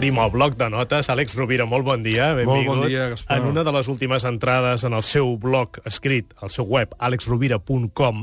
obrim el bloc de notes. Àlex Rovira, molt bon dia, benvingut. Molt bon dia, Gaspar. En una de les últimes entrades en el seu blog escrit, al seu web, alexrovira.com,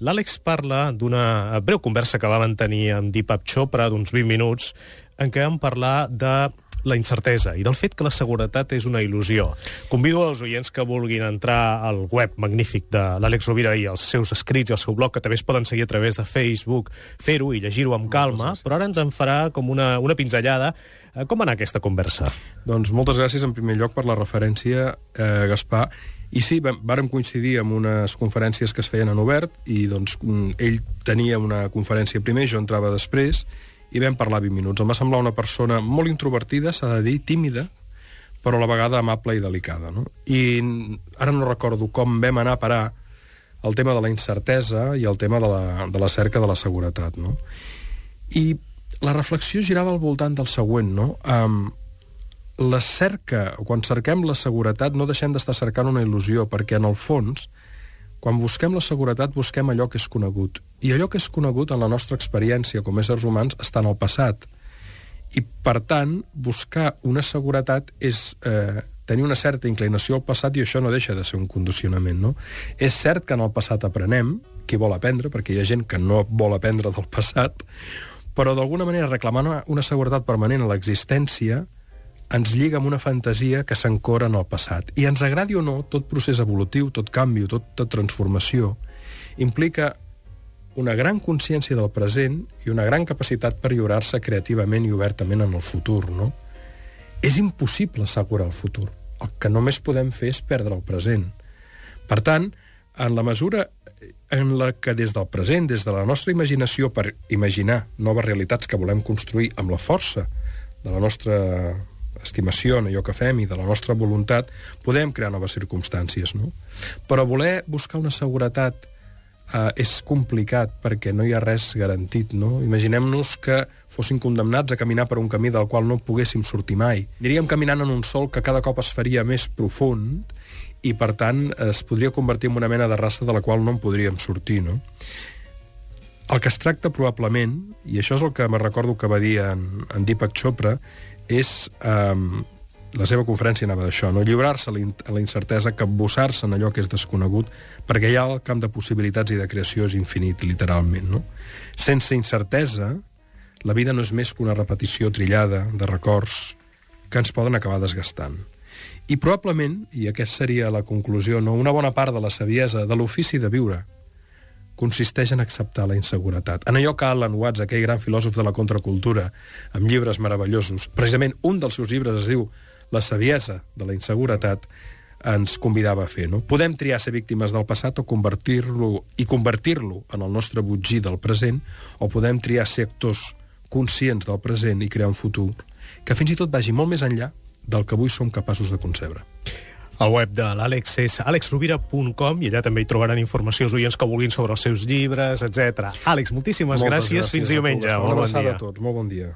l'Àlex parla d'una breu conversa que va mantenir amb Deepak Chopra d'uns 20 minuts, en què vam parlar de la incertesa i del fet que la seguretat és una il·lusió. Convido els oients que vulguin entrar al web magnífic de l'Àlex Rovira i els seus escrits i el seu blog, que també es poden seguir a través de Facebook, fer-ho i llegir-ho amb calma, però ara ens en farà com una, una pinzellada. Eh, Com anar aquesta conversa? Doncs moltes gràcies en primer lloc per la referència, eh, Gaspar. I sí, vàrem coincidir amb unes conferències que es feien en obert i doncs mm, ell tenia una conferència primer, jo entrava després i vam parlar 20 minuts. Em va semblar una persona molt introvertida, s'ha de dir, tímida, però a la vegada amable i delicada. No? I ara no recordo com vam anar a parar el tema de la incertesa i el tema de la, de la cerca de la seguretat. No? I la reflexió girava al voltant del següent, no? Um, la cerca, quan cerquem la seguretat, no deixem d'estar cercant una il·lusió, perquè en el fons, quan busquem la seguretat, busquem allò que és conegut. I allò que és conegut en la nostra experiència com a éssers humans està en el passat. I, per tant, buscar una seguretat és eh, tenir una certa inclinació al passat i això no deixa de ser un condicionament, no? És cert que en el passat aprenem, qui vol aprendre, perquè hi ha gent que no vol aprendre del passat, però d'alguna manera reclamar una, una seguretat permanent a l'existència ens lliga amb una fantasia que s'encora en el passat. I ens agradi o no, tot procés evolutiu, tot canvi, tota transformació, implica una gran consciència del present i una gran capacitat per lliurar-se creativament i obertament en el futur, no? És impossible assegurar el futur. El que només podem fer és perdre el present. Per tant, en la mesura en la que des del present, des de la nostra imaginació, per imaginar noves realitats que volem construir amb la força de la nostra estimació en allò que fem i de la nostra voluntat, podem crear noves circumstàncies, no? Però voler buscar una seguretat eh, és complicat perquè no hi ha res garantit, no? Imaginem-nos que fossin condemnats a caminar per un camí del qual no poguéssim sortir mai. Diríem caminant en un sol que cada cop es faria més profund i, per tant, es podria convertir en una mena de raça de la qual no en podríem sortir, no? El que es tracta probablement, i això és el que me recordo que va dir en, en Deepak Chopra, és... Um, la seva conferència anava d'això, no? lliurar-se a la incertesa, capbussar-se en allò que és desconegut, perquè ja el camp de possibilitats i de creació és infinit, literalment. No? Sense incertesa, la vida no és més que una repetició trillada de records que ens poden acabar desgastant. I probablement, i aquesta seria la conclusió, no? una bona part de la saviesa, de l'ofici de viure, consisteix en acceptar la inseguretat. En allò que Alan Watts, aquell gran filòsof de la contracultura, amb llibres meravellosos, precisament un dels seus llibres es diu La saviesa de la inseguretat, ens convidava a fer. No? Podem triar ser víctimes del passat o convertir-lo i convertir-lo en el nostre butgí del present, o podem triar ser actors conscients del present i crear un futur que fins i tot vagi molt més enllà del que avui som capaços de concebre. El web de l'Àlex és alexrovira.com i allà també hi trobaran informació els oients que vulguin sobre els seus llibres, etc. Àlex, moltíssimes Moltes gràcies. Fins diumenge. Molt bon dia. a tots. Molt bon dia.